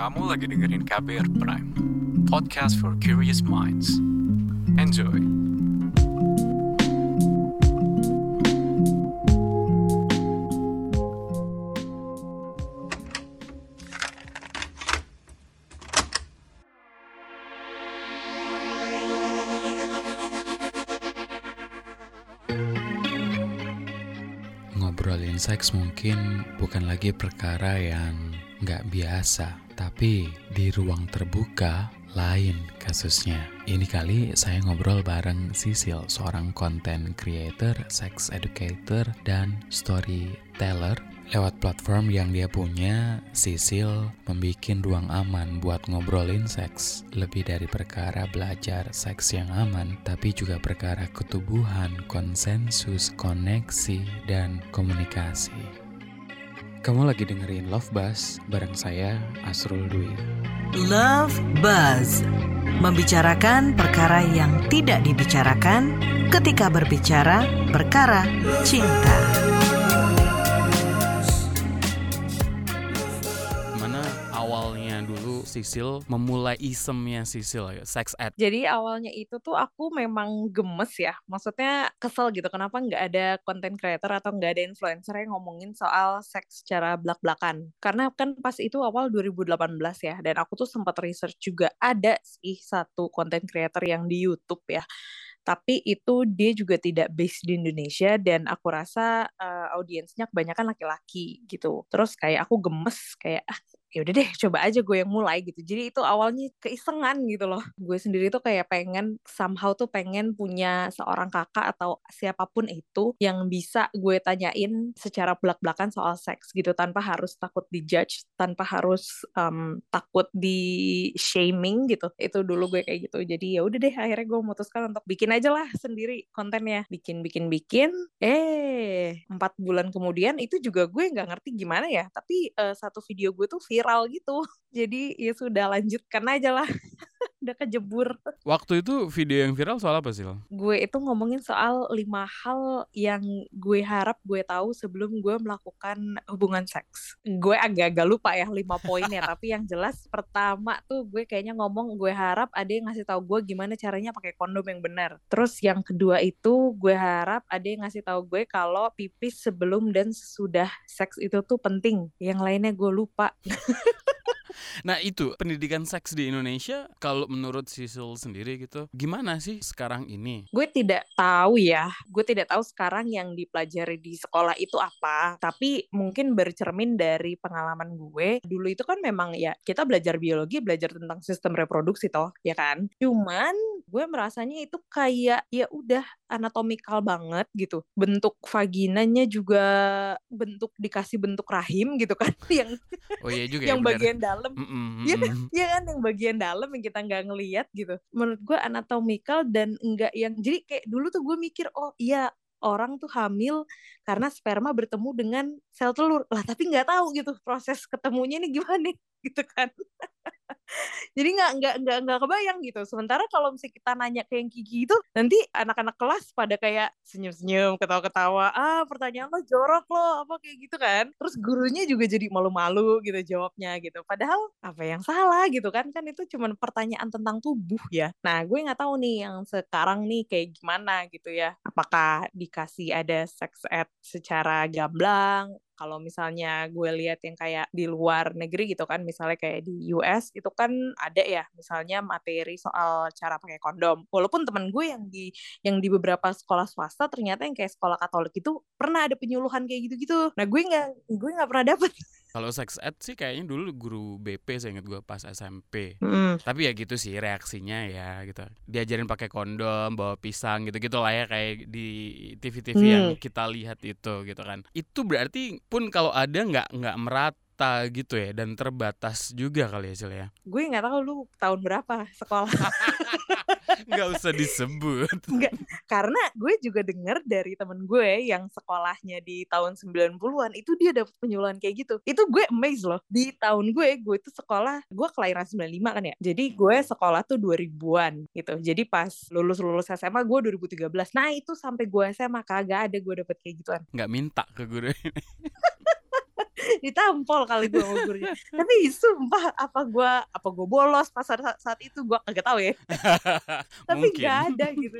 Kamu lagi dengerin KBR Prime, podcast for curious minds. Enjoy! Ngobrolin seks mungkin bukan lagi perkara yang nggak biasa, tapi di ruang terbuka lain kasusnya. Ini kali saya ngobrol bareng Sisil, seorang content creator, sex educator, dan storyteller. Lewat platform yang dia punya, Sisil membuat ruang aman buat ngobrolin seks. Lebih dari perkara belajar seks yang aman, tapi juga perkara ketubuhan, konsensus, koneksi, dan komunikasi. Kamu lagi dengerin Love Buzz bareng saya, Asrul Dwi. Love Buzz Membicarakan perkara yang tidak dibicarakan ketika berbicara perkara cinta. Awalnya dulu Sisil memulai isemnya Sisil ya, sex ed. Jadi awalnya itu tuh aku memang gemes ya, maksudnya kesel gitu kenapa nggak ada content creator atau nggak ada influencer yang ngomongin soal seks secara belak-belakan. Karena kan pas itu awal 2018 ya, dan aku tuh sempat research juga ada sih satu content creator yang di YouTube ya. Tapi itu dia juga tidak based di Indonesia dan aku rasa uh, audiensnya kebanyakan laki-laki gitu. Terus kayak aku gemes kayak ah ya udah deh coba aja gue yang mulai gitu. Jadi itu awalnya keisengan gitu loh. Gue sendiri tuh kayak pengen somehow tuh pengen punya seorang kakak atau siapa pun itu yang bisa gue tanyain secara belak-belakan soal seks gitu tanpa harus takut dijudge tanpa harus um, takut di shaming gitu. Itu dulu gue kayak gitu. Jadi ya udah deh akhirnya gue memutuskan untuk bikin aja lah sendiri kontennya. Bikin bikin bikin. Eh empat bulan kemudian itu juga gue nggak ngerti gimana ya. Tapi uh, satu video gue tuh gitu. Jadi ya sudah lanjutkan aja lah. Udah kejebur. Waktu itu video yang viral soal apa sih? Gue itu ngomongin soal lima hal yang gue harap gue tahu sebelum gue melakukan hubungan seks. Gue agak-agak lupa ya lima poin ya, tapi yang jelas pertama tuh gue kayaknya ngomong gue harap ada yang ngasih tahu gue gimana caranya pakai kondom yang benar. Terus yang kedua itu gue harap ada yang ngasih tahu gue kalau pipis sebelum dan sesudah seks itu tuh penting. Yang lainnya gue lupa. Nah itu pendidikan seks di Indonesia kalau menurut Sisil sendiri gitu gimana sih sekarang ini? Gue tidak tahu ya, gue tidak tahu sekarang yang dipelajari di sekolah itu apa. Tapi mungkin bercermin dari pengalaman gue dulu itu kan memang ya kita belajar biologi, belajar tentang sistem reproduksi toh, ya kan? Cuman gue merasanya itu kayak ya udah anatomikal banget gitu. Bentuk vaginanya juga bentuk dikasih bentuk rahim gitu kan yang Oh iya juga yang ya, bagian dalam Mm -mm, Iya kan, ya kan? Yang bagian dalam yang kita nggak ngelihat gitu. Menurut gue anatomikal dan enggak yang jadi kayak dulu tuh gue mikir oh iya orang tuh hamil karena sperma bertemu dengan sel telur. Lah tapi nggak tahu gitu proses ketemunya ini gimana gitu kan jadi nggak nggak nggak nggak kebayang gitu. Sementara kalau misalnya kita nanya ke yang Kiki itu nanti anak-anak kelas pada kayak senyum-senyum ketawa-ketawa ah pertanyaan lo jorok lo apa kayak gitu kan. Terus gurunya juga jadi malu-malu gitu jawabnya gitu. Padahal apa yang salah gitu kan? Kan itu cuma pertanyaan tentang tubuh ya. Nah gue nggak tahu nih yang sekarang nih kayak gimana gitu ya. Apakah dikasih ada sex ed secara gamblang kalau misalnya gue lihat yang kayak di luar negeri gitu kan misalnya kayak di US itu kan ada ya misalnya materi soal cara pakai kondom. Walaupun temen gue yang di yang di beberapa sekolah swasta ternyata yang kayak sekolah Katolik itu pernah ada penyuluhan kayak gitu-gitu. Nah gue nggak gue nggak pernah dapet Kalau sex ed sih kayaknya dulu guru BP saya ingat gue pas SMP. Hmm. Tapi ya gitu sih reaksinya ya gitu. Diajarin pakai kondom, bawa pisang gitu-gitu lah ya kayak di TV-TV yang Hmm. kita lihat itu gitu kan. Itu berarti pun kalau ada nggak nggak merata gitu ya dan terbatas juga kali ya Sil ya. gue nggak tahu lu tahun berapa sekolah Nggak usah disebut. Enggak, karena gue juga denger dari temen gue yang sekolahnya di tahun 90-an itu dia dapet penyuluhan kayak gitu. Itu gue amazed loh. Di tahun gue, gue itu sekolah, gue kelahiran 95 kan ya. Jadi gue sekolah tuh 2000-an gitu. Jadi pas lulus-lulus SMA gue 2013. Nah itu sampai gue SMA kagak ada gue dapet kayak gituan. Nggak minta ke guru. ditampol kali gue sama gurunya. Tapi sumpah apa gue apa gue bolos pas saat, saat itu? Gue kagak tahu ya. Tapi nggak ada gitu.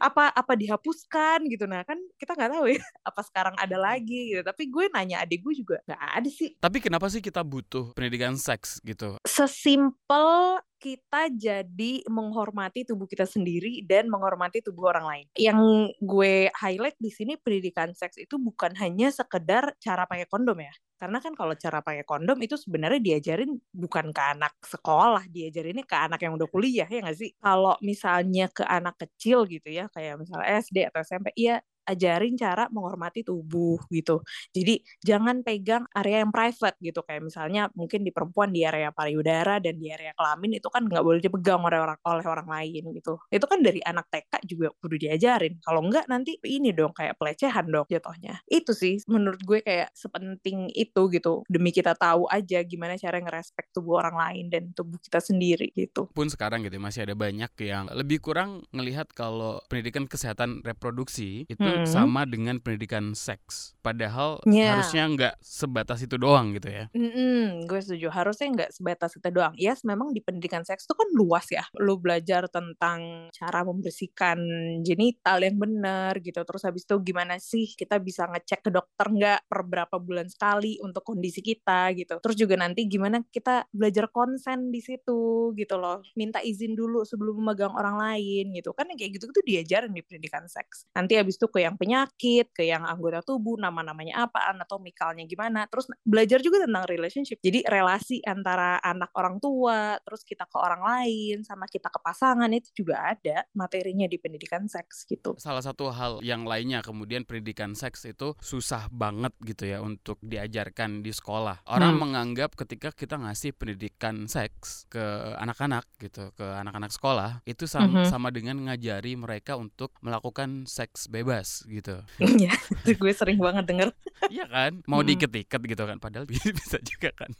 Apa apa dihapuskan gitu. Nah kan kita nggak tahu ya apa sekarang ada lagi gitu. Tapi gue nanya adik gue juga nggak ada sih. Tapi kenapa sih kita butuh pendidikan seks gitu? Sesimpel kita jadi menghormati tubuh kita sendiri dan menghormati tubuh orang lain. Yang gue highlight di sini pendidikan seks itu bukan hanya sekedar cara pakai kondom ya. Karena kan kalau cara pakai kondom itu sebenarnya diajarin bukan ke anak sekolah, diajarinnya ke anak yang udah kuliah ya nggak sih? Kalau misalnya ke anak kecil gitu ya, kayak misalnya SD atau SMP, iya ajarin cara menghormati tubuh gitu. Jadi jangan pegang area yang private gitu kayak misalnya mungkin di perempuan di area payudara dan di area kelamin itu kan nggak boleh dipegang oleh orang oleh orang lain gitu. Itu kan dari anak TK juga kudu diajarin. Kalau enggak nanti ini dong kayak pelecehan dong jatuhnya. Itu sih menurut gue kayak sepenting itu gitu demi kita tahu aja gimana cara ngerespek tubuh orang lain dan tubuh kita sendiri gitu. Pun sekarang gitu masih ada banyak yang lebih kurang ngelihat kalau pendidikan kesehatan reproduksi itu. Sama dengan pendidikan seks. Padahal yeah. harusnya nggak sebatas itu doang gitu ya. Mm-mm, gue setuju. Harusnya nggak sebatas itu doang. Yes, memang di pendidikan seks itu kan luas ya. Lu belajar tentang cara membersihkan genital yang benar gitu. Terus habis itu gimana sih kita bisa ngecek ke dokter nggak per berapa bulan sekali untuk kondisi kita gitu. Terus juga nanti gimana kita belajar konsen di situ gitu loh. Minta izin dulu sebelum memegang orang lain gitu. Kan kayak gitu tuh diajarin di pendidikan seks. Nanti habis itu ke yang penyakit, ke yang anggota tubuh, nama-namanya apa, anatomikalnya gimana. Terus belajar juga tentang relationship. Jadi relasi antara anak orang tua, terus kita ke orang lain, sama kita ke pasangan itu juga ada materinya di pendidikan seks gitu. Salah satu hal yang lainnya kemudian pendidikan seks itu susah banget gitu ya untuk diajarkan di sekolah. Orang hmm. menganggap ketika kita ngasih pendidikan seks ke anak-anak gitu, ke anak-anak sekolah, itu sama, mm -hmm. sama dengan ngajari mereka untuk melakukan seks bebas gitu. Iya, gue sering banget denger. Iya kan, mau hmm. diket-iket gitu kan, padahal bisa juga kan.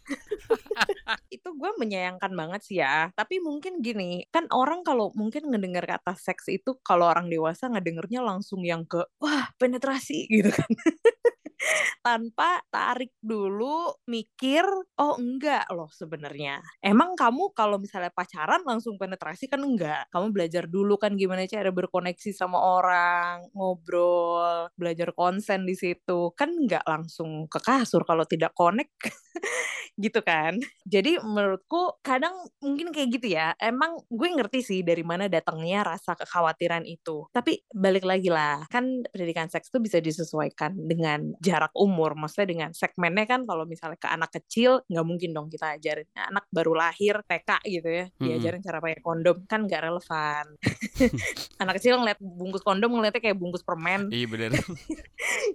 itu gue menyayangkan banget sih ya. Tapi mungkin gini, kan orang kalau mungkin ngedengar kata seks itu kalau orang dewasa ngedengernya langsung yang ke wah penetrasi gitu kan. Tanpa tarik dulu mikir oh enggak loh sebenarnya. Emang kamu kalau misalnya pacaran langsung penetrasi kan enggak? Kamu belajar dulu kan gimana cara berkoneksi sama orang ngobrol belajar konsen di situ. Kan enggak langsung ke kasur kalau tidak connect gitu kan? Jadi menurutku kadang mungkin kayak gitu ya emang gue ngerti sih dari mana datangnya rasa kekhawatiran itu. Tapi balik lagi lah kan pendidikan seks itu bisa disesuaikan dengan jarak umur maksudnya dengan segmennya kan kalau misalnya ke anak kecil nggak mungkin dong kita ajarin. Nah, anak baru lahir TK gitu ya diajarin hmm. cara pakai kondom kan nggak relevan. Anak kecil ngeliat bungkus kondom ngeliatnya kayak bungkus permen. Iya bener.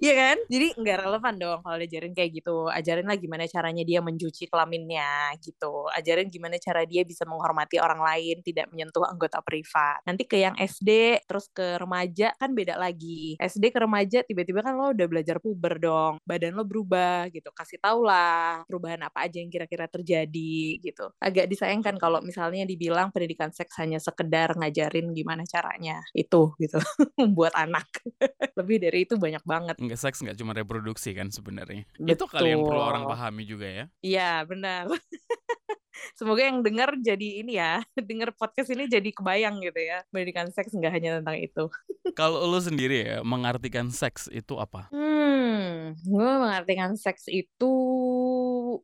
Iya kan? Jadi nggak relevan dong kalau diajarin kayak gitu. Ajarin lah gimana caranya dia mencuci kelaminnya gitu. Ajarin gimana cara dia bisa menghormati orang lain tidak menyentuh anggota privat. Nanti ke yang SD terus ke remaja kan beda lagi. SD ke remaja tiba-tiba kan lo udah belajar puber dong badan lo berubah gitu kasih tau lah perubahan apa aja yang kira-kira terjadi gitu. Agak disayangkan kalau misalnya dibilang pendidikan seks hanya sekedar ngajarin gimana caranya itu gitu membuat anak. Lebih dari itu banyak banget. Nggak seks nggak cuma reproduksi kan sebenarnya. Itu kali yang perlu orang pahami juga ya. Iya benar semoga yang dengar jadi ini ya dengar podcast ini jadi kebayang gitu ya pendidikan seks nggak hanya tentang itu. Kalau lo sendiri ya mengartikan seks itu apa? Hmm gue mengartikan seks itu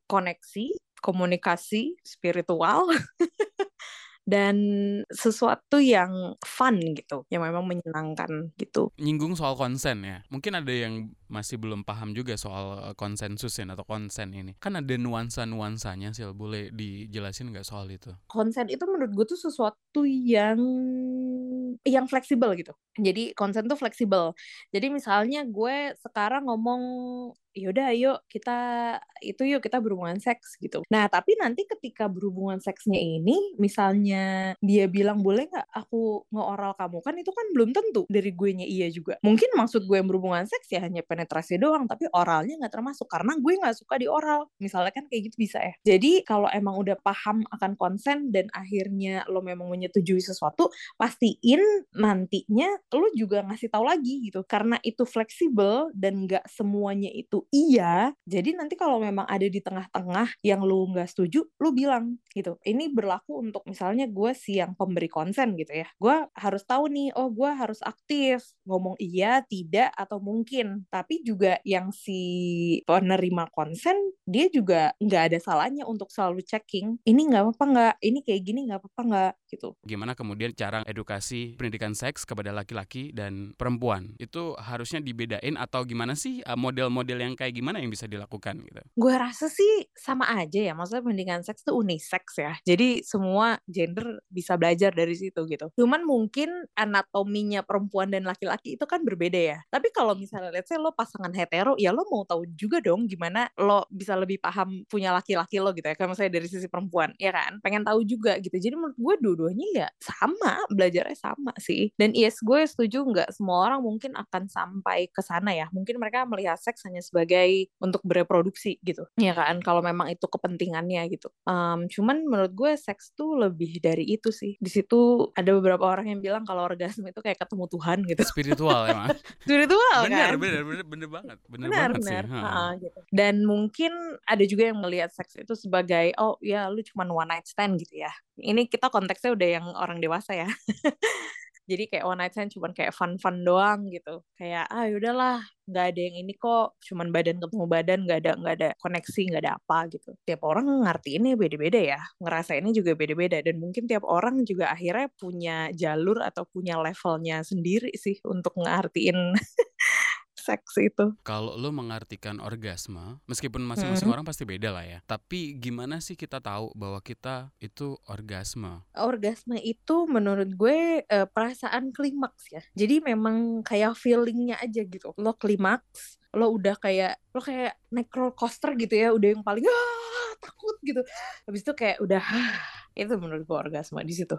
koneksi komunikasi spiritual dan sesuatu yang fun gitu, yang memang menyenangkan gitu. Nyinggung soal konsen ya, mungkin ada yang masih belum paham juga soal konsensus ya atau konsen ini. Kan ada nuansa-nuansanya sih, boleh dijelasin nggak soal itu? Konsen itu menurut gue tuh sesuatu yang yang fleksibel gitu. Jadi konsen tuh fleksibel. Jadi misalnya gue sekarang ngomong yaudah ayo kita itu yuk kita berhubungan seks gitu. Nah tapi nanti ketika berhubungan seksnya ini misalnya dia bilang boleh nggak aku ngeoral kamu kan itu kan belum tentu dari gue nya iya juga. Mungkin maksud gue yang berhubungan seks ya hanya penetrasi doang tapi oralnya nggak termasuk karena gue nggak suka di oral. Misalnya kan kayak gitu bisa ya. Jadi kalau emang udah paham akan konsen dan akhirnya lo memang menyetujui sesuatu pastiin nantinya lo juga ngasih tahu lagi gitu karena itu fleksibel dan nggak semuanya itu iya jadi nanti kalau memang ada di tengah-tengah yang lu nggak setuju lu bilang gitu ini berlaku untuk misalnya gue si yang pemberi konsen gitu ya. Gue harus tahu nih oh gue harus aktif. Ngomong iya tidak atau mungkin. Tapi juga yang si penerima konsen dia juga nggak ada salahnya untuk selalu checking ini nggak apa-apa nggak? Ini kayak gini nggak apa-apa nggak gitu. Gimana kemudian cara edukasi pendidikan seks kepada laki-laki dan perempuan? Itu harusnya dibedain atau gimana sih uh, model-model yang kayak gimana yang bisa dilakukan gitu? gue rasa sih sama aja ya maksudnya pendidikan seks itu unisex ya. Jadi semua gender bisa belajar dari situ gitu. Cuman mungkin anatominya perempuan dan laki-laki itu kan berbeda ya. Tapi kalau misalnya let's say lo pasangan hetero ya lo mau tahu juga dong gimana lo bisa lebih paham punya laki-laki lo gitu ya. Kayak misalnya dari sisi perempuan ya kan? Pengen tahu juga gitu. Jadi menurut gue dua-duanya ya sama belajarnya sama sih dan yes gue setuju nggak semua orang mungkin akan sampai ke sana ya mungkin mereka melihat seks hanya sebagai untuk bereproduksi gitu ya kan kalau memang itu kepentingannya gitu Em, cuman menurut gue seks tuh lebih dari itu sih di situ ada beberapa orang yang bilang kalau orgasme itu kayak ketemu Tuhan gitu Spiritual emang. spiritual bener, kan bener, bener, bener banget. Bener, benar banget benar sih. ha. Ha-ha, gitu. dan mungkin ada juga yang melihat seks itu sebagai oh ya lu cuma one night stand gitu ya ini kita konteksnya udah yang orang dewasa ya. Jadi kayak one night stand cuman kayak fun fun doang gitu. Kayak ah yaudahlah nggak ada yang ini kok. Cuman badan ketemu badan nggak ada nggak ada koneksi nggak ada apa gitu. Tiap orang ngerti ini beda-beda ya. Ngerasainnya juga beda-beda. Dan mungkin tiap orang juga akhirnya punya jalur atau punya levelnya sendiri sih untuk ngertiin seks itu Kalau lo mengartikan orgasme, meskipun masing-masing Hmm. orang pasti beda lah ya. Tapi gimana sih kita tahu bahwa kita itu orgasme? orgasme itu menurut gue eh, perasaan klimaks ya. Jadi memang kayak feelingnya aja gitu. Lo klimaks, lo udah kayak lo kayak naik roller coaster gitu ya, udah yang paling ah takut gitu. Habis itu kayak udah itu menurut gue orgasme di situ.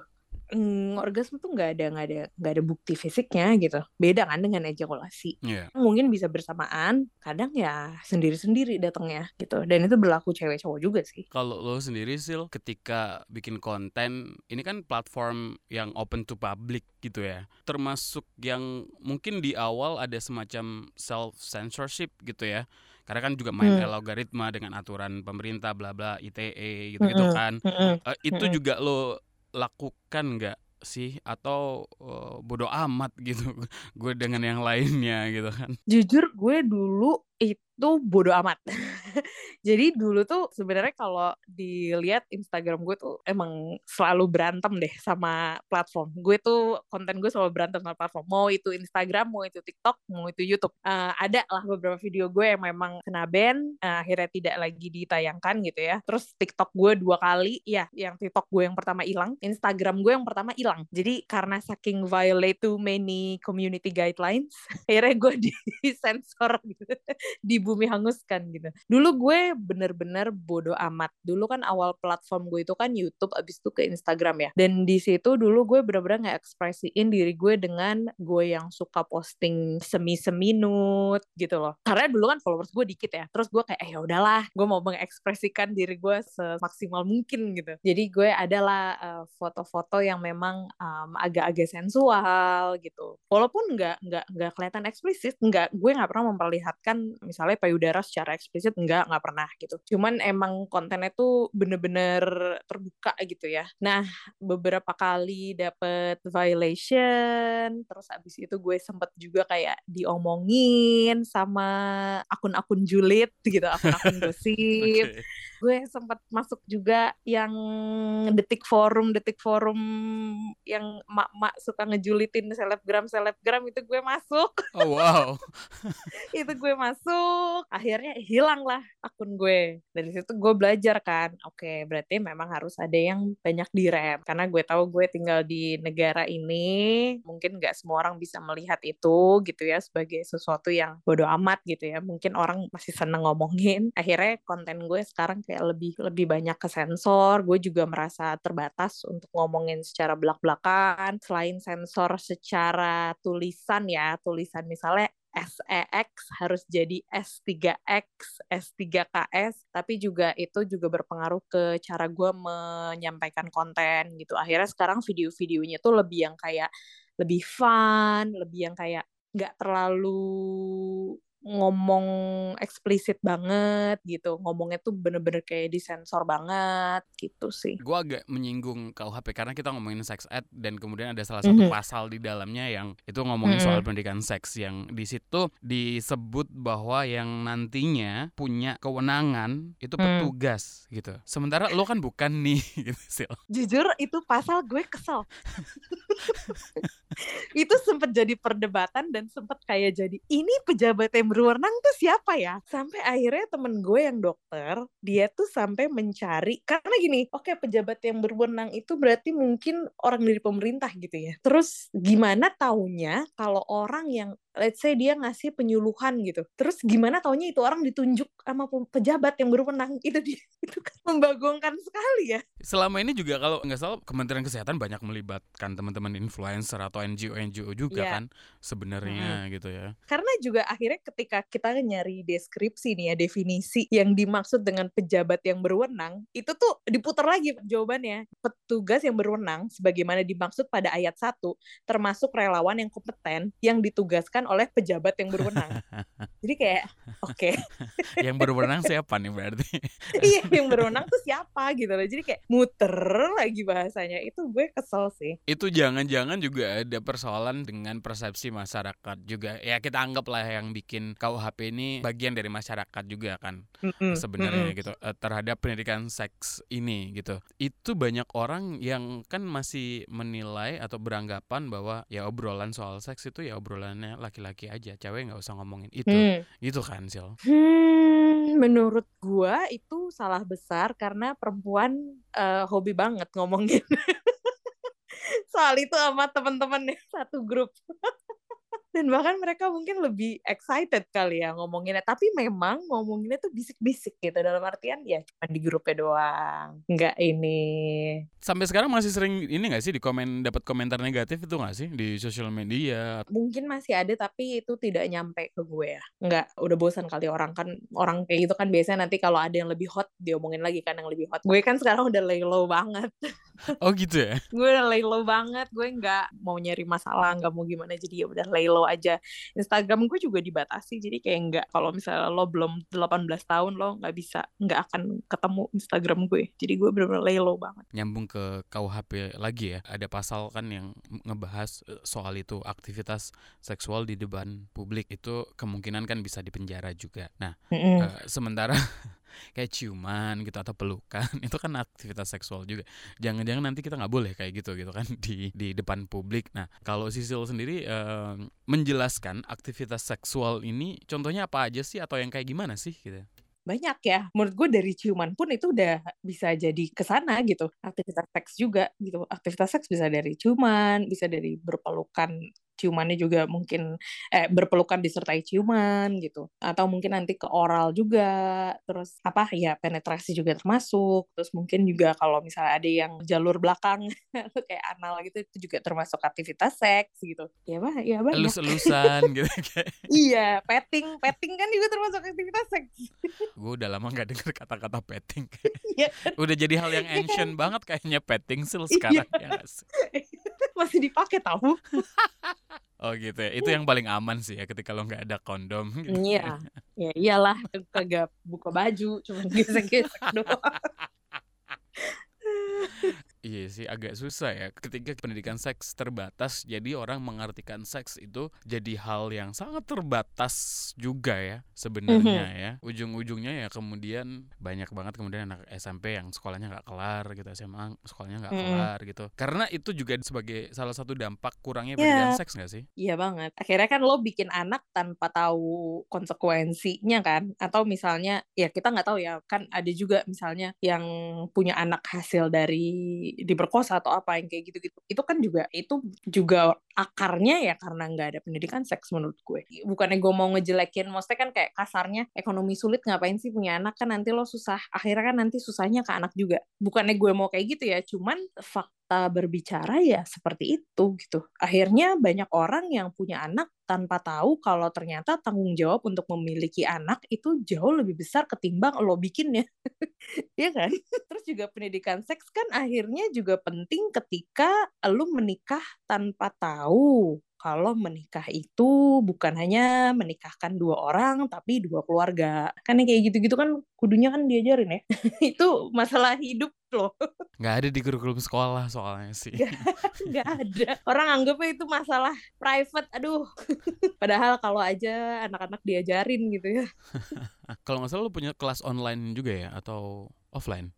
Mm, orgasme tuh nggak ada nggak ada nggak ada bukti fisiknya gitu. Beda kan dengan ejakulasi. Iya. Mungkin bisa bersamaan, kadang ya sendiri-sendiri datangnya gitu. Dan itu berlaku cewek cowok juga sih. Kalau lo sendiri Sil, ketika bikin konten, ini kan platform yang open to public gitu ya. Termasuk yang mungkin di awal ada semacam self censorship gitu ya. Karena kan juga main Hmm. algoritma dengan aturan pemerintah bla bla ITE gitu-gitu Mm-mm, kan. mm-mm. Eh, itu Mm-mm. juga lo lakukan nggak sih? Atau eh, bodo amat gitu gue dengan yang lainnya gitu kan? Jujur gue dulu itu bodo amat. Jadi dulu tuh sebenarnya kalau dilihat Instagram gue tuh emang selalu berantem deh sama platform. Gue tuh konten gue selalu berantem sama platform. Mau itu Instagram, mau itu TikTok, mau itu YouTube. Eh, ada lah beberapa video gue yang memang kena ban, eh, akhirnya tidak lagi ditayangkan gitu ya. Terus TikTok gue dua kali, ya yang TikTok gue yang pertama hilang, Instagram gue yang pertama hilang. Jadi karena saking violate too many community guidelines, akhirnya gue disensor gitu di bumi hanguskan gitu. Dulu gue bener-bener bodo amat. Dulu kan awal platform gue itu kan YouTube, abis itu ke Instagram ya. Dan di situ dulu gue bener-bener nge-ekspresiin diri gue dengan gue yang suka posting semi-semi nude gitu loh. Karena dulu kan followers gue dikit ya. Terus gue kayak, eh ya udahlah, gue mau mengekspresikan diri gue semaksimal mungkin gitu. Jadi gue adalah eh, foto-foto yang memang um, agak-agak sensual gitu. Walaupun nggak nggak nggak kelihatan eksplisit, nggak gue nggak pernah memperlihatkan misalnya payudara secara eksplisit nggak nggak pernah gitu. Cuman emang kontennya tuh bener-bener terbuka gitu ya. Nah beberapa kali dapet violation, terus abis itu gue sempet juga kayak diomongin sama akun-akun julid gitu, akun-akun gosip Oke. Gue sempat masuk juga yang detik forum detik forum yang mak-mak suka ngejulitin selebgram selebgram itu gue masuk. Oh wow. Itu gue masuk. Akhirnya hilang lah akun gue. Dari situ gue belajar kan. Oke berarti memang harus ada yang banyak direm karena gue tahu gue tinggal di negara ini mungkin nggak semua orang bisa melihat itu gitu ya sebagai sesuatu yang bodoh amat gitu ya. Mungkin orang masih seneng ngomongin. Akhirnya konten gue sekarang kayak lebih lebih banyak ke sensor gue juga merasa terbatas untuk ngomongin secara belak-belakan selain sensor secara tulisan ya tulisan misalnya SEX harus jadi S3X, S3KS, tapi juga itu juga berpengaruh ke cara gue menyampaikan konten gitu. Akhirnya sekarang video-videonya tuh lebih yang kayak lebih fun, lebih yang kayak nggak terlalu ngomong eksplisit banget gitu ngomongnya tuh bener-bener kayak disensor banget gitu sih gue agak menyinggung KUHP karena kita ngomongin sex ed dan kemudian ada salah satu Mhm. pasal di dalamnya yang itu ngomongin Mhm. soal pendidikan seks yang di situ disebut bahwa yang nantinya punya kewenangan itu Hmm. petugas gitu sementara lo kan bukan nih gitu Sil. jujur itu pasal gue kesel itu sempat jadi perdebatan dan sempat kayak jadi ini pejabat yang berwenang tuh siapa ya? Sampai akhirnya temen gue yang dokter dia tuh sampai mencari karena gini oke pejabat yang berwenang itu berarti mungkin orang dari pemerintah gitu ya. Terus gimana taunya kalau orang yang let's say dia ngasih penyuluhan gitu. Terus gimana taunya itu orang ditunjuk sama pe- pejabat yang berwenang itu dia itu kan membagongkan sekali ya. Selama ini juga kalau nggak salah Kementerian Kesehatan banyak melibatkan teman-teman influencer atau NGO NGO juga Iya. kan sebenarnya gitu ya. Karena juga akhirnya ketika kita nyari deskripsi nih ya definisi yang dimaksud dengan pejabat yang berwenang itu tuh diputar lagi jawabannya. Petugas yang berwenang sebagaimana dimaksud pada ayat 1 termasuk relawan yang kompeten yang ditugaskan oleh pejabat yang berwenang. Jadi kayak oke. Yang berwenang siapa nih berarti? Iya yang berwenang tuh siapa gitu loh. Jadi kayak muter lagi bahasanya. Itu gue kesel sih. Itu jangan-jangan juga ada persoalan dengan persepsi masyarakat juga. Ya kita anggap lah yang bikin KUHP ini bagian dari masyarakat juga kan Mm-mm, sebenarnya mm-mm. gitu eh, terhadap pendidikan seks ini gitu. Itu banyak orang yang kan masih menilai atau beranggapan bahwa ya obrolan soal seks itu ya obrolannya laki-laki aja cewek nggak usah ngomongin itu Hmm. gitu kan Sil Hmm, menurut gua itu salah besar karena perempuan eh, hobi banget ngomongin soal itu sama teman-teman satu grup. Dan bahkan mereka mungkin lebih excited kali ya ngomonginnya. Tapi memang ngomonginnya tuh bisik-bisik gitu. Dalam artian ya cuma di grupnya doang. Nggak ini. sampai sekarang masih sering ini nggak sih di komen dapat komentar negatif itu nggak sih di sosial media Mungkin masih ada tapi itu tidak nyampe ke gue ya. Nggak, udah bosan kali orang kan. Orang kayak gitu kan biasanya nanti kalau ada yang lebih hot diomongin lagi kan yang lebih hot. Gue kan sekarang udah lay low banget. oh gitu ya? Gue udah lay low banget gue nggak mau nyari masalah nggak mau gimana jadi ya udah lay low aja. Instagram gue juga dibatasi jadi kayak nggak kalau misalnya lo belum 18 tahun lo nggak bisa nggak akan ketemu Instagram gue. Jadi gue bener-bener lay low banget. Nyambung ke KUHP lagi ya ada pasal kan yang ngebahas eh, soal itu aktivitas seksual di depan publik. Itu kemungkinan kan bisa dipenjara juga. Nah Mm-mm. eh, sementara kayak ciuman gitu atau pelukan itu kan aktivitas seksual juga. Jangan-jangan nanti kita nggak boleh kayak gitu gitu kan di di depan publik. Nah kalau Sisil sendiri menjelaskan aktivitas seksual ini contohnya apa aja sih atau yang kayak gimana sih gitu banyak ya. Menurut gue dari ciuman pun itu udah bisa jadi ke sana gitu. Aktivitas seks juga gitu. Aktivitas seks bisa dari ciuman bisa dari berpelukan ciumannya juga mungkin eh berpelukan disertai ciuman gitu. Atau mungkin nanti ke oral juga terus apa ya penetrasi juga termasuk. Terus mungkin juga kalau misalnya ada yang jalur belakang kayak anal gitu itu juga termasuk aktivitas seks gitu. Ya bah ya banyak. Elus-elusan gitu kayak. Iya petting petting kan juga termasuk aktivitas seks. Gue udah lama nggak denger kata-kata petting. Iya. udah jadi hal yang ancient banget kayaknya petting sil sekarang ya sih? masih dipakai tahu oh gitu ya itu yang paling aman sih ya ketika lo nggak ada kondom gitu. Iya, ya iyalah kagak buka baju, cuma gesek-gesek doang. Iya sih agak susah ya ketika pendidikan seks terbatas jadi orang mengartikan seks itu jadi hal yang sangat terbatas juga ya sebenarnya ya ujung-ujungnya ya kemudian banyak banget kemudian anak SMP yang sekolahnya nggak kelar gitu SMA sekolahnya nggak Mm-mm. kelar gitu karena itu juga sebagai salah satu dampak kurangnya Iya. pendidikan seks nggak sih Iya banget. Akhirnya kan lo bikin anak tanpa tahu konsekuensinya kan? Atau misalnya, ya kita nggak tahu ya, kan ada juga misalnya yang punya anak hasil dari diperkosa atau apa yang kayak gitu-gitu. Itu kan juga itu juga akarnya ya karena nggak ada pendidikan seks menurut gue. Bukannya gue mau ngejelekin, maksudnya kan kayak kasarnya ekonomi sulit ngapain sih punya anak kan nanti lo susah. Akhirnya kan nanti susahnya ke anak juga. Bukannya gue mau kayak gitu ya, cuman fakta berbicara ya seperti itu gitu. Akhirnya banyak orang yang punya anak tanpa tahu kalau ternyata tanggung jawab untuk memiliki anak itu jauh lebih besar ketimbang lo bikinnya. Iya kan? Terus juga pendidikan seks kan akhirnya juga penting ketika lo menikah tanpa tahu kalau menikah itu bukan hanya menikahkan dua orang tapi dua keluarga. Kan kayak gitu-gitu kan kudunya kan diajarin ya. itu masalah hidup loh. Nggak ada di kurikulum sekolah soalnya sih. Nggak ada. Orang anggapnya itu masalah private. Aduh. Padahal kalau aja anak-anak diajarin gitu ya. kalau nggak salah lu punya kelas online juga ya atau offline?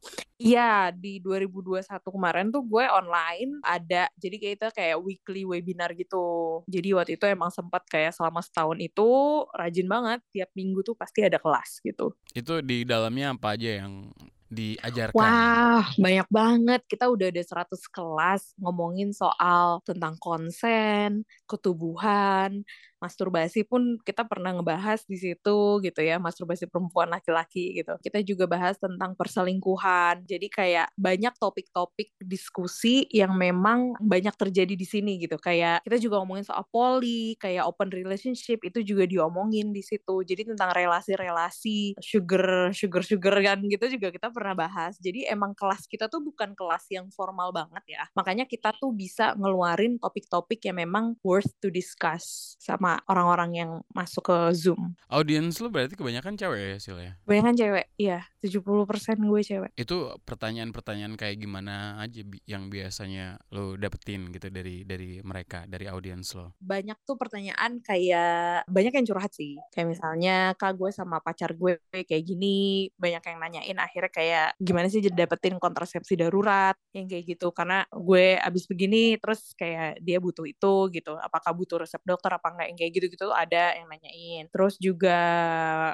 Iya, di 2021 kemarin tuh gue online ada. Jadi kayak itu kayak weekly webinar gitu. Jadi waktu itu emang sempat kayak selama setahun itu rajin banget tiap minggu tuh pasti ada kelas gitu. Itu di dalamnya apa aja yang diajarkan? Wah, banyak banget. Kita udah ada 100 kelas ngomongin soal tentang konsen, ketubuhan, masturbasi pun kita pernah ngebahas di situ gitu ya, masturbasi perempuan laki-laki gitu. Kita juga bahas tentang perselingkuhan. Jadi kayak banyak topik-topik diskusi yang memang banyak terjadi di sini gitu. Kayak kita juga ngomongin soal poli, kayak open relationship itu juga diomongin di situ. Jadi tentang relasi-relasi sugar sugar sugar kan gitu juga kita pernah bahas. Jadi emang kelas kita tuh bukan kelas yang formal banget ya. Makanya kita tuh bisa ngeluarin topik-topik yang memang worth to discuss sama orang-orang yang masuk ke Zoom. Audiens lu berarti kebanyakan cewek ya, Sil ya? Kebanyakan cewek, iya. 70% gue cewek. Itu pertanyaan-pertanyaan kayak gimana aja bi yang biasanya lo dapetin gitu dari dari mereka, dari audiens lo? Banyak tuh pertanyaan kayak, banyak yang curhat sih. Kayak misalnya, kak gue sama pacar gue kayak gini, banyak yang nanyain akhirnya kayak, gimana sih jadi dapetin kontrasepsi darurat, yang kayak gitu. Karena gue abis begini, terus kayak dia butuh itu gitu. Apakah butuh resep dokter apa enggak, yang kayak gitu-gitu ada yang nanyain. Terus juga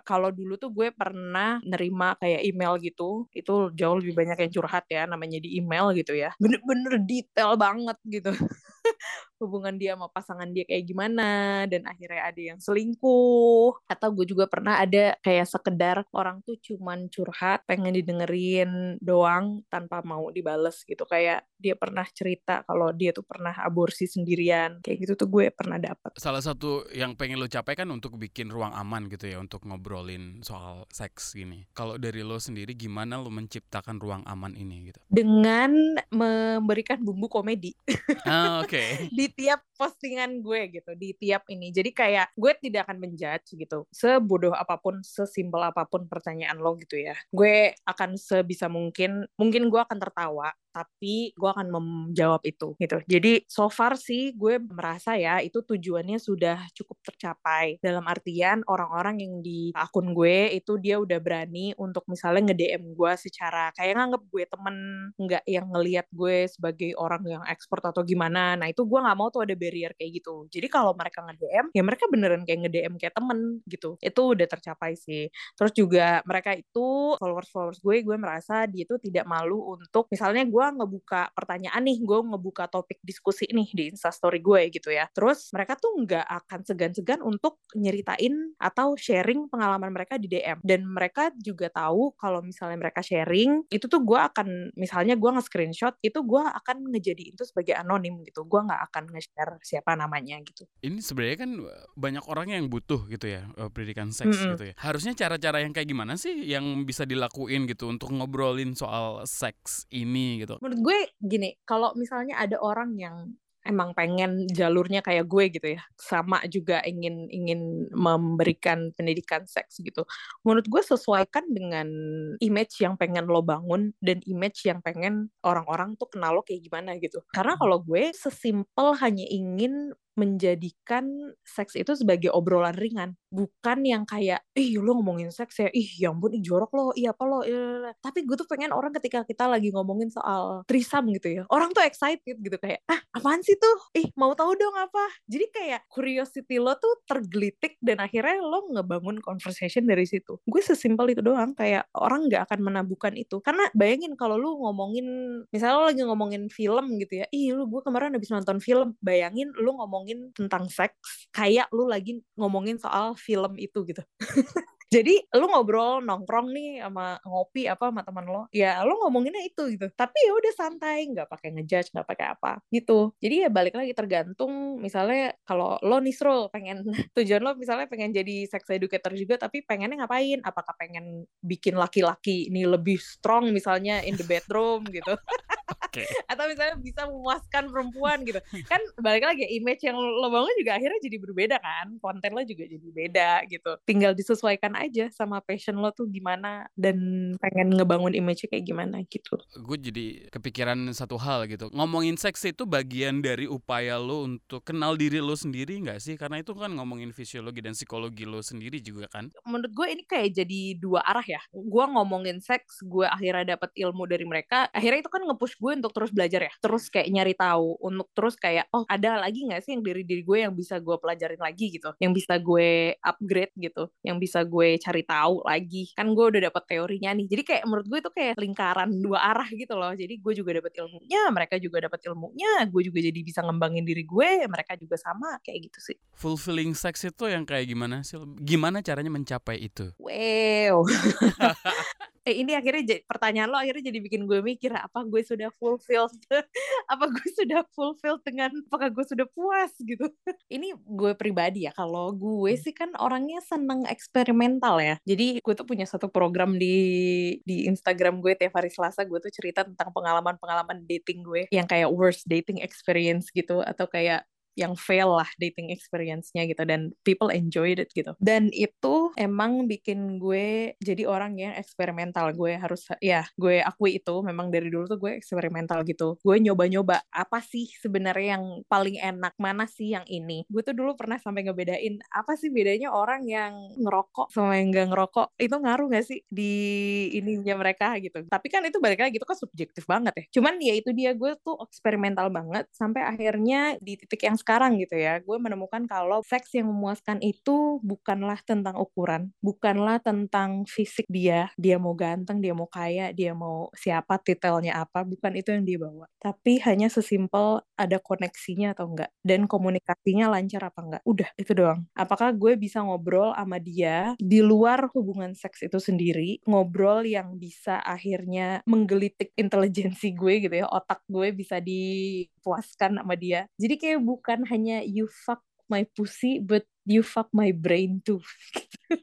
kalau dulu tuh gue pernah nerima kayak email gitu, itu jauh lebih banyak yang curhat ya namanya di email gitu ya. Bener-bener detail banget gitu. hubungan dia sama pasangan dia kayak gimana dan akhirnya ada yang selingkuh. Atau gue juga pernah ada kayak sekedar orang tuh cuman curhat pengen didengerin doang tanpa mau dibales gitu. Kayak dia pernah cerita kalau dia tuh pernah aborsi sendirian kayak gitu tuh gue pernah dapat salah satu yang pengen lo capai kan untuk bikin ruang aman gitu ya untuk ngobrolin soal seks gini. Kalau dari lo sendiri gimana lo menciptakan ruang aman ini gitu? Dengan memberikan bumbu komedi. Ah, oke. Okay. Di tiap postingan gue gitu di tiap ini. Jadi kayak gue tidak akan menjudge gitu sebodoh apa pun sesimpel apa pun pertanyaan lo gitu ya. Gue akan sebisa mungkin mungkin gue akan tertawa tapi gue akan menjawab itu gitu. Jadi so far sih gue merasa ya itu tujuannya sudah cukup tercapai. Dalam artian orang-orang yang di akun gue itu dia udah berani untuk misalnya nge-DM gue secara kayak nganggep gue temen nggak yang ngelihat gue sebagai orang yang ekspor atau gimana. Nah itu gue nggak mau tuh ada barrier kayak gitu. Jadi kalau mereka nge-DM ya mereka beneran kayak nge-DM kayak temen gitu. Itu udah tercapai sih. Terus juga mereka itu followers-followers gue gue merasa dia itu tidak malu untuk misalnya gue ngebuka pertanyaan nih, gue ngebuka topik diskusi nih di instastory gue gitu ya. Terus mereka tuh nggak akan segan-segan untuk nyeritain atau sharing pengalaman mereka di DM. Dan mereka juga tahu kalau misalnya mereka sharing, itu tuh gue akan, misalnya gue nge-screenshot, itu gue akan ngejadiin itu sebagai anonim gitu. Gue nggak akan nge-share siapa namanya gitu. Ini sebenarnya kan banyak orang yang butuh gitu ya, eh, pendidikan seks mm -hmm. gitu ya. Harusnya cara-cara yang kayak gimana sih yang bisa dilakuin gitu untuk ngobrolin soal seks ini gitu? Menurut gue gini, kalau misalnya ada orang yang emang pengen jalurnya kayak gue gitu ya sama juga ingin ingin memberikan pendidikan seks gitu menurut gue sesuaikan dengan image yang pengen lo bangun dan image yang pengen orang-orang tuh kenal lo kayak gimana gitu. Karena kalau gue sesimpel hanya ingin menjadikan seks itu sebagai obrolan ringan. Bukan yang kayak ih lo ngomongin seks ya? Ih ya ampun ih jorok lo iya apa lo tapi gue tuh pengen orang ketika kita lagi ngomongin soal trisam gitu ya orang tuh excited gitu kayak ah apaan sih tuh? Ih mau tahu dong apa? Jadi kayak curiosity lo tuh tergelitik dan akhirnya lo ngebangun conversation dari situ. Gue sesimpel itu doang kayak orang nggak akan menabukan itu. Karena bayangin kalau lu ngomongin misalnya lo lagi ngomongin film gitu ya ih lu gue kemarin habis nonton film. Bayangin lu ngomong ngomongin tentang seks kayak lu lagi ngomongin soal film itu gitu. Jadi lu ngobrol nongkrong nih sama ngopi apa sama teman lo, ya lu ngomonginnya itu gitu. Tapi ya udah santai, nggak pakai ngejudge, nggak pakai apa gitu. Jadi ya balik lagi tergantung misalnya kalau lo nih pengen tujuan lo misalnya pengen jadi sex educator juga tapi pengennya ngapain? Apakah pengen bikin laki-laki ini lebih strong misalnya in the bedroom gitu? Oke. atau misalnya bisa memuaskan perempuan gitu. Kan balik lagi image yang lo bangun juga akhirnya jadi berbeda kan? Konten lo juga jadi beda gitu. Tinggal disesuaikan aja sama passion lo tuh gimana dan pengen ngebangun image kayak gimana gitu. Gue jadi kepikiran satu hal gitu. Ngomongin seks itu bagian dari upaya lo untuk kenal diri lo sendiri nggak sih? Karena itu kan ngomongin fisiologi dan psikologi lo sendiri juga kan? Menurut gue ini kayak jadi dua arah ya. Gue ngomongin seks gue akhirnya dapat ilmu dari mereka. Akhirnya itu kan nge-push gue untuk terus belajar ya? Terus kayak nyari tahu untuk terus kayak oh ada lagi nggak sih yang dari diri gue yang bisa gue pelajarin lagi gitu? Yang bisa gue upgrade gitu? Yang bisa gue cari tahu lagi? Kan gue udah dapet teorinya nih. Jadi kayak menurut gue itu kayak lingkaran dua arah gitu loh. Jadi gue juga dapet ilmunya mereka juga dapet ilmunya gue juga jadi bisa ngembangin diri gue mereka juga sama kayak gitu sih. Fulfilling sex itu yang kayak gimana sih? Gimana caranya mencapai itu? Wow eh ini akhirnya pertanyaan lo akhirnya jadi bikin gue mikir apa gue sudah fulfilled apa gue sudah fulfilled dengan apakah gue sudah puas? gitu. Ini gue pribadi ya kalau gue sih kan orangnya seneng eksperimental ya. Jadi gue tuh punya satu program di di Instagram gue tiap hari Selasa gue tuh cerita tentang pengalaman-pengalaman dating gue. Yang kayak worst dating experience gitu atau kayak yang fail lah dating experience-nya gitu dan people enjoyed it gitu. Dan itu emang bikin gue jadi orang yang eksperimental. Gue harus ya, gue akui itu memang dari dulu tuh gue eksperimental gitu. Gue nyoba-nyoba apa sih sebenarnya yang paling enak, mana sih yang ini. Gue tuh dulu pernah sampai ngebedain apa sih bedanya orang yang ngerokok sama yang gak ngerokok. Itu ngaruh gak sih di ininya mereka gitu. Tapi kan itu balik lagi itu kan subjektif banget ya. Cuman ya itu dia gue tuh eksperimental banget sampai akhirnya di titik yang sekarang gitu ya, gue menemukan kalau seks yang memuaskan itu bukanlah tentang ukuran, bukanlah tentang fisik dia, dia mau ganteng, dia mau kaya, dia mau siapa, titelnya apa, bukan itu yang dia bawa. Tapi hanya sesimpel ada koneksinya atau enggak, dan komunikasinya lancar apa enggak. Udah, itu doang. Apakah gue bisa ngobrol sama dia di luar hubungan seks itu sendiri, ngobrol yang bisa akhirnya menggelitik intelijensi gue gitu ya, otak gue bisa dipuaskan sama dia. Jadi kayak bukan bukan hanya you fuck my pussy but you fuck my brain too.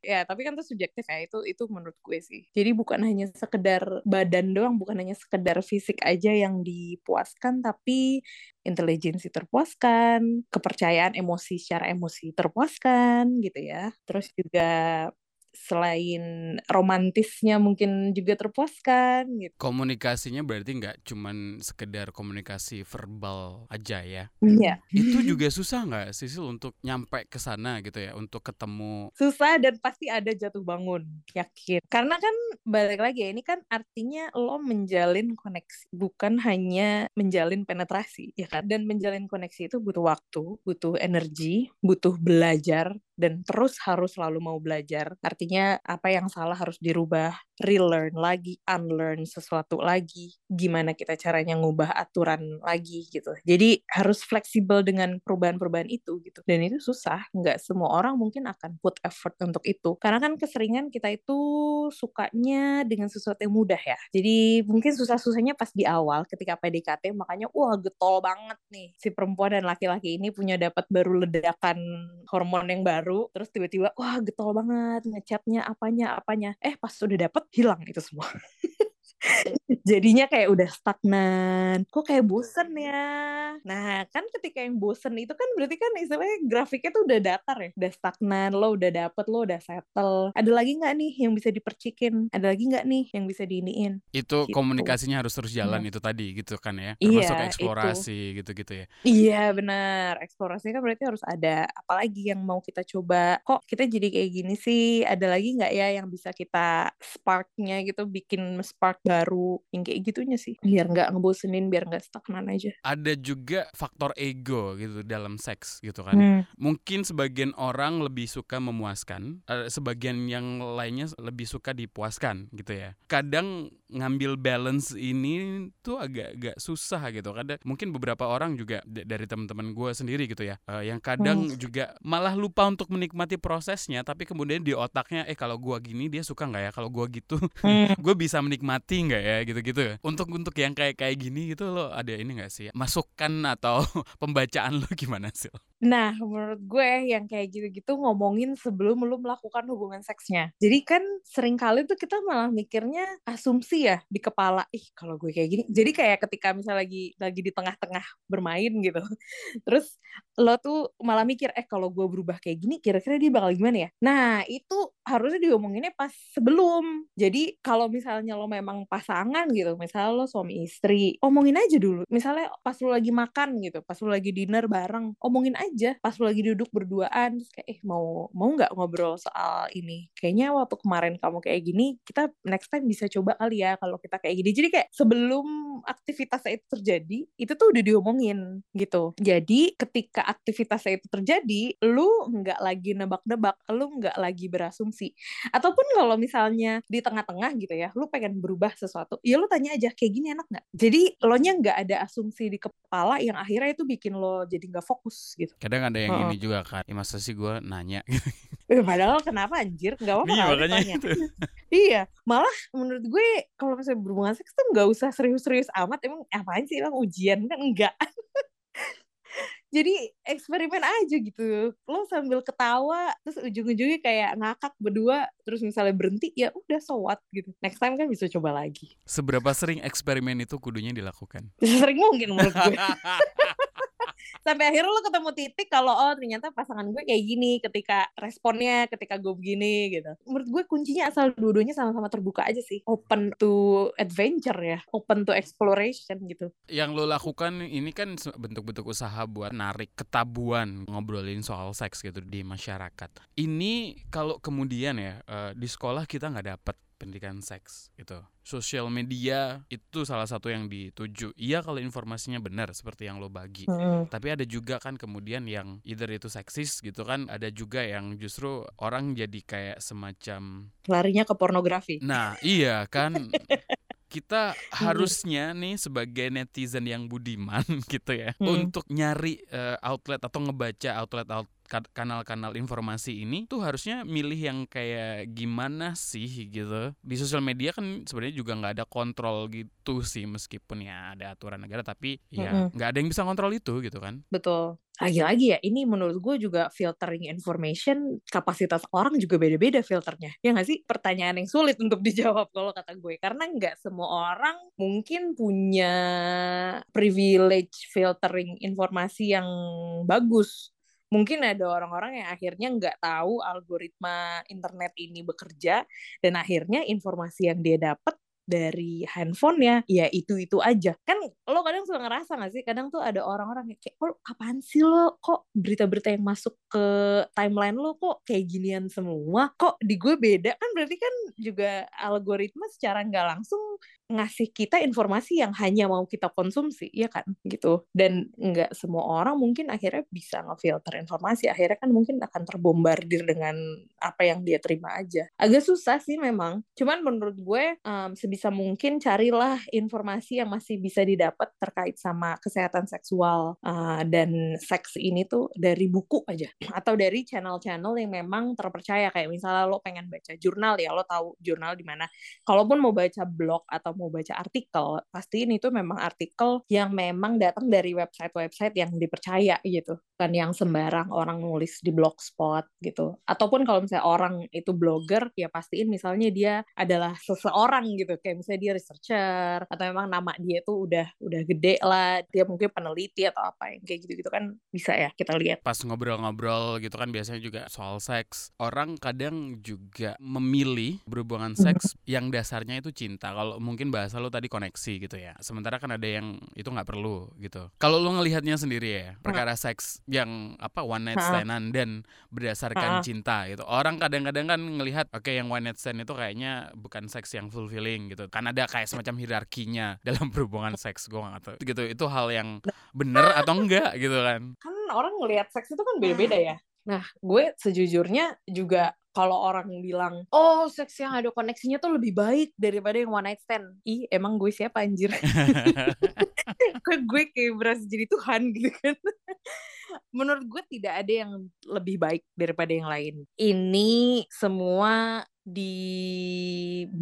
Ya tapi kan itu subjektif ya itu itu menurut gue sih. Jadi bukan hanya sekedar badan doang bukan hanya sekedar fisik aja yang dipuaskan tapi intelijensi terpuaskan kepercayaan emosi secara emosi terpuaskan gitu ya. Terus juga selain romantisnya mungkin juga terpuaskan gitu. Komunikasinya berarti nggak cuman sekedar komunikasi verbal aja ya? Iya. Itu juga susah nggak sih untuk nyampe ke sana gitu ya, untuk ketemu? Susah dan pasti ada jatuh bangun, yakin. Karena kan balik lagi ya, ini kan artinya lo menjalin koneksi, bukan hanya menjalin penetrasi, ya kan? Dan menjalin koneksi itu butuh waktu, butuh energi, butuh belajar, dan terus harus selalu mau belajar. Artinya apa yang salah harus dirubah, relearn lagi, unlearn sesuatu lagi. Gimana kita caranya ngubah aturan lagi gitu. Jadi harus fleksibel dengan perubahan-perubahan itu gitu. Dan itu susah, nggak semua orang mungkin akan put effort untuk itu. Karena kan keseringan kita itu sukanya dengan sesuatu yang mudah ya. Jadi mungkin susah-susahnya pas di awal ketika PDKT makanya wah getol banget nih si perempuan dan laki-laki ini punya dapat baru ledakan hormon yang baru baru terus tiba-tiba wah getol banget ngechatnya apanya apanya. Eh pas udah dapet hilang itu semua jadinya kayak udah stagnan. Kok kayak bosen ya? Nah kan ketika yang bosen itu kan berarti kan istilahnya grafiknya tuh udah datar ya. Udah stagnan lo udah dapet lo udah settle. Ada lagi nggak nih yang bisa dipercikin? Ada lagi nggak nih yang bisa diiniin? Itu gitu. komunikasinya harus terus jalan hmm. itu tadi gitu kan ya. Iya, termasuk iya, eksplorasi gitu-gitu ya. Iya benar. Eksplorasi kan berarti harus ada. Apalagi yang mau kita coba. Kok kita jadi kayak gini sih? Ada lagi nggak ya yang bisa kita sparknya gitu? Bikin spark baru yang kayak gitunya sih biar nggak ngebosenin biar nggak stagnan aja ada juga faktor ego gitu dalam seks gitu kan hmm. mungkin sebagian orang lebih suka memuaskan sebagian yang lainnya lebih suka dipuaskan gitu ya kadang ngambil balance ini tuh agak-agak susah gitu kadang mungkin beberapa orang juga dari teman-teman gue sendiri gitu ya uh, yang kadang hmm. juga malah lupa untuk menikmati prosesnya tapi kemudian di otaknya eh kalau gue gini dia suka nggak ya kalau gue gitu hmm. gue bisa menikmati nggak ya gitu-gitu. Untuk untuk yang kayak kayak gini gitu lo ada ini nggak sih? Masukan atau pembacaan lo gimana sih Nah, menurut gue yang kayak gitu-gitu ngomongin sebelum lu melakukan hubungan seksnya. Jadi kan sering kali tuh kita malah mikirnya asumsi ya di kepala, ih kalau gue kayak gini. Jadi kayak ketika misalnya lagi lagi di tengah-tengah bermain gitu. Terus lo tuh malah mikir, eh kalau gue berubah kayak gini kira-kira dia bakal gimana ya? Nah, itu harusnya diomonginnya pas sebelum. Jadi kalau misalnya lo memang pasangan gitu, misalnya lo suami istri, omongin aja dulu. Misalnya pas lo lagi makan gitu, pas lo lagi dinner bareng, omongin aja aja pas lagi duduk berduaan kayak eh mau mau nggak ngobrol soal ini? Kayaknya waktu kemarin kamu kayak gini kita next time bisa coba kali ya kalau kita kayak gini. Jadi kayak sebelum aktivitasnya itu terjadi itu tuh udah diomongin gitu. Jadi ketika aktivitasnya itu terjadi lu nggak lagi nebak-nebak lu nggak lagi berasumsi. Ataupun kalau misalnya di tengah-tengah gitu ya lu pengen berubah sesuatu ya lu tanya aja kayak gini enak nggak? Jadi lo nya nggak ada asumsi di kepala yang akhirnya itu bikin lo jadi nggak fokus gitu. Kadang ada yang oh. ini juga kan ya masa sih gue nanya eh, padahal kenapa anjir? Nggak apa-apa iya, makanya itu. iya malah menurut gue kalau misalnya berhubungan seks tuh nggak usah serius-serius amat. Emang apaan sih? Emang ujian? Kan enggak jadi eksperimen aja gitu. Lo sambil ketawa terus ujung-ujungnya kayak ngakak berdua terus misalnya berhenti ya udah so what? Gitu. Next time kan bisa coba lagi. Seberapa sering eksperimen itu kudunya dilakukan? Sering mungkin menurut gue sampai akhirnya lo ketemu titik kalau oh ternyata pasangan gue kayak gini ketika responnya ketika gue begini gitu. Menurut gue kuncinya asal dua-duanya sama-sama terbuka aja sih. Open to adventure ya open to exploration gitu. Yang lo lakukan ini kan bentuk-bentuk usaha buat narik ketabuan ngobrolin soal seks gitu di masyarakat. Ini kalau kemudian ya eh, di sekolah kita nggak dapet pendidikan seks gitu. Sosial media itu salah satu yang dituju. Iya kalau informasinya benar seperti yang lo bagi. Hmm. Tapi ada juga kan kemudian yang either itu seksis gitu kan, ada juga yang justru orang jadi kayak semacam larinya ke pornografi. Nah, iya kan kita harusnya nih sebagai netizen yang budiman gitu ya hmm. untuk nyari uh, outlet atau ngebaca outlet outlet kanal-kanal informasi ini tuh harusnya milih yang kayak gimana sih gitu. Di sosial media kan sebenarnya juga nggak ada kontrol gitu sih meskipun ya ada aturan negara tapi ya nggak mm -hmm. ada yang bisa kontrol itu gitu kan. Betul. Lagi-lagi ya ini menurut gue juga filtering information kapasitas orang juga beda-beda filternya. Ya nggak sih? Pertanyaan yang sulit untuk dijawab kalau kata gue. Karena nggak semua orang mungkin punya privilege filtering informasi yang bagus mungkin ada orang-orang yang akhirnya nggak tahu algoritma internet ini bekerja dan akhirnya informasi yang dia dapat dari handphonenya ya itu itu aja. Kan lo kadang suka ngerasa gak sih? Kadang tuh ada orang-orang yang kayak oh apaan sih lo? Kok berita-berita yang masuk ke timeline lo kok kayak ginian semua? Kok di gue beda? Kan berarti kan juga algoritma secara nggak langsung ngasih kita informasi yang hanya mau kita konsumsi ya kan? Gitu. Dan nggak semua orang mungkin akhirnya bisa ngefilter informasi. Akhirnya kan mungkin akan terbombardir dengan apa yang dia terima aja. Agak susah sih memang. Cuman menurut gue um, sebisa mungkin carilah informasi yang masih bisa didapat terkait sama kesehatan seksual uh, dan seks ini tuh dari buku aja. Atau dari channel-channel yang memang terpercaya. Kayak misalnya lo pengen baca jurnal ya lo tahu jurnal di mana. Kalaupun mau baca blog atau mau baca artikel, pastiin itu memang artikel yang memang datang dari website-website yang dipercaya gitu, kan yang sembarang orang nulis di blogspot gitu. Ataupun kalau misalnya orang itu blogger, ya pastiin misalnya dia adalah seseorang gitu, kayak misalnya dia researcher atau memang nama dia itu udah udah gede lah, dia mungkin peneliti atau apa yang kayak gitu-gitu kan bisa ya kita lihat. Pas ngobrol-ngobrol gitu kan biasanya juga soal seks, orang kadang juga memilih berhubungan seks yang dasarnya itu cinta. Kalau mungkin bahasa lo tadi koneksi gitu ya. Sementara kan ada yang itu nggak perlu gitu. Kalau lo ngelihatnya sendiri ya, perkara seks yang apa one night standan dan berdasarkan cinta gitu. Orang kadang-kadang kan ngelihat oke okay, yang one night stand itu kayaknya bukan seks yang fulfilling gitu. Kan ada kayak semacam hierarkinya dalam berhubungan seks gue nggak tahu. Gitu itu hal yang bener atau enggak gitu kan. Kan orang ngelihat seks itu kan beda-beda ya. Nah, gue sejujurnya juga kalau orang bilang, oh seks yang ada koneksinya tuh lebih baik daripada yang one night stand. Ih, emang gue siapa anjir? gue kayak berasa jadi Tuhan gitu kan. Menurut gue tidak ada yang lebih baik daripada yang lain. Ini semua diberatkan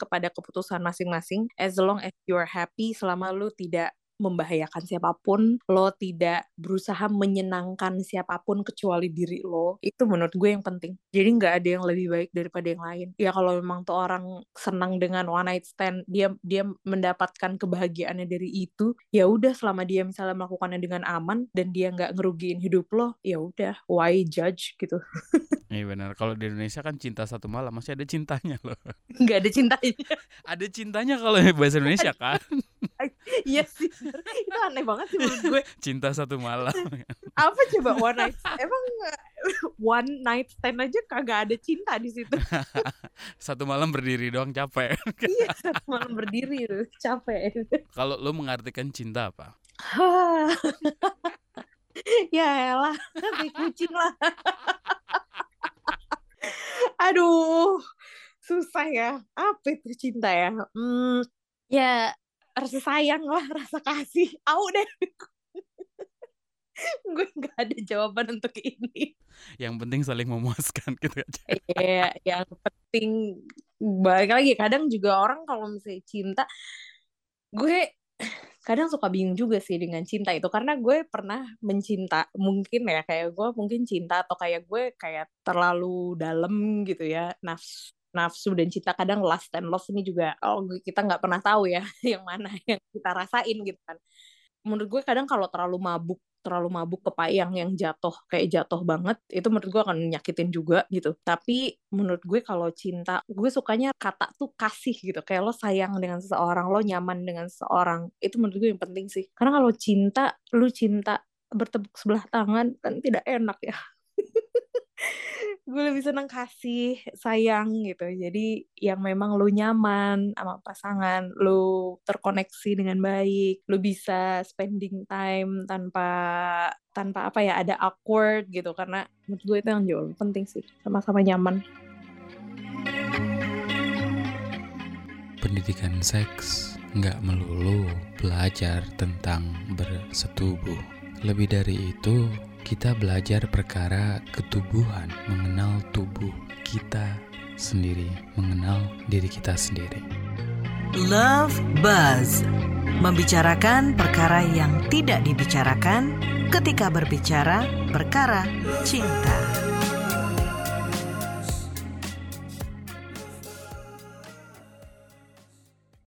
kepada keputusan masing-masing as long as you're happy selama lu tidak membahayakan siapa pun, lo tidak berusaha menyenangkan siapa pun kecuali diri lo. Itu menurut gue yang penting. Jadi nggak ada yang lebih baik daripada yang lain. Ya kalau memang tuh orang senang dengan one night stand, dia dia mendapatkan kebahagiaannya dari itu, ya udah selama dia misalnya melakukannya dengan aman dan dia nggak ngerugiin hidup lo, ya udah why judge gitu. Iya benar. Kalau di Indonesia kan cinta satu malam masih ada cintanya loh. Nggak ada cintanya. ada cintanya kalau bahasa Indonesia kan. Iya sih. Itu aneh banget sih menurut gue. Cinta satu malam. Apa coba one night? Emang one night stand aja kagak ada cinta di situ. satu malam berdiri doang capek. iya, satu malam berdiri tuh capek. Kalau lo mengartikan cinta apa? ya elah, kayak kucing lah. Aduh, susah ya. Apa itu cinta ya? Hmm, ya rasa sayang lah, rasa kasih. Au deh. gue nggak ada jawaban untuk ini. Yang penting saling memuaskan gitu aja. Iya, yang penting balik lagi kadang juga orang kalau misalnya cinta, gue kadang suka bingung juga sih dengan cinta itu karena gue pernah mencinta mungkin ya kayak gue mungkin cinta atau kayak gue kayak terlalu dalam gitu ya nafsu nafsu dan cinta kadang lust and love ini juga oh kita nggak pernah tahu ya yang mana yang kita rasain gitu kan. Menurut gue kadang kalau terlalu mabuk terlalu mabuk ke payang yang jatuh kayak jatuh banget itu menurut gue akan nyakitin juga gitu. Tapi menurut gue kalau cinta gue sukanya kata tuh kasih gitu. Kayak lo sayang dengan seseorang lo nyaman dengan seseorang itu menurut gue yang penting sih. Karena kalau cinta lu cinta bertepuk sebelah tangan kan tidak enak ya gue lebih seneng kasih sayang gitu. Jadi yang memang lu nyaman sama pasangan lu terkoneksi dengan baik lu bisa spending time tanpa tanpa apa ya ada awkward gitu. Karena menurut gue itu yang jauh penting sih sama-sama nyaman. Pendidikan seks nggak melulu belajar tentang bersetubuh. Lebih dari itu kita belajar perkara ketubuhan, mengenal tubuh kita sendiri, mengenal diri kita sendiri. Love Buzz membicarakan perkara yang tidak dibicarakan ketika berbicara perkara cinta.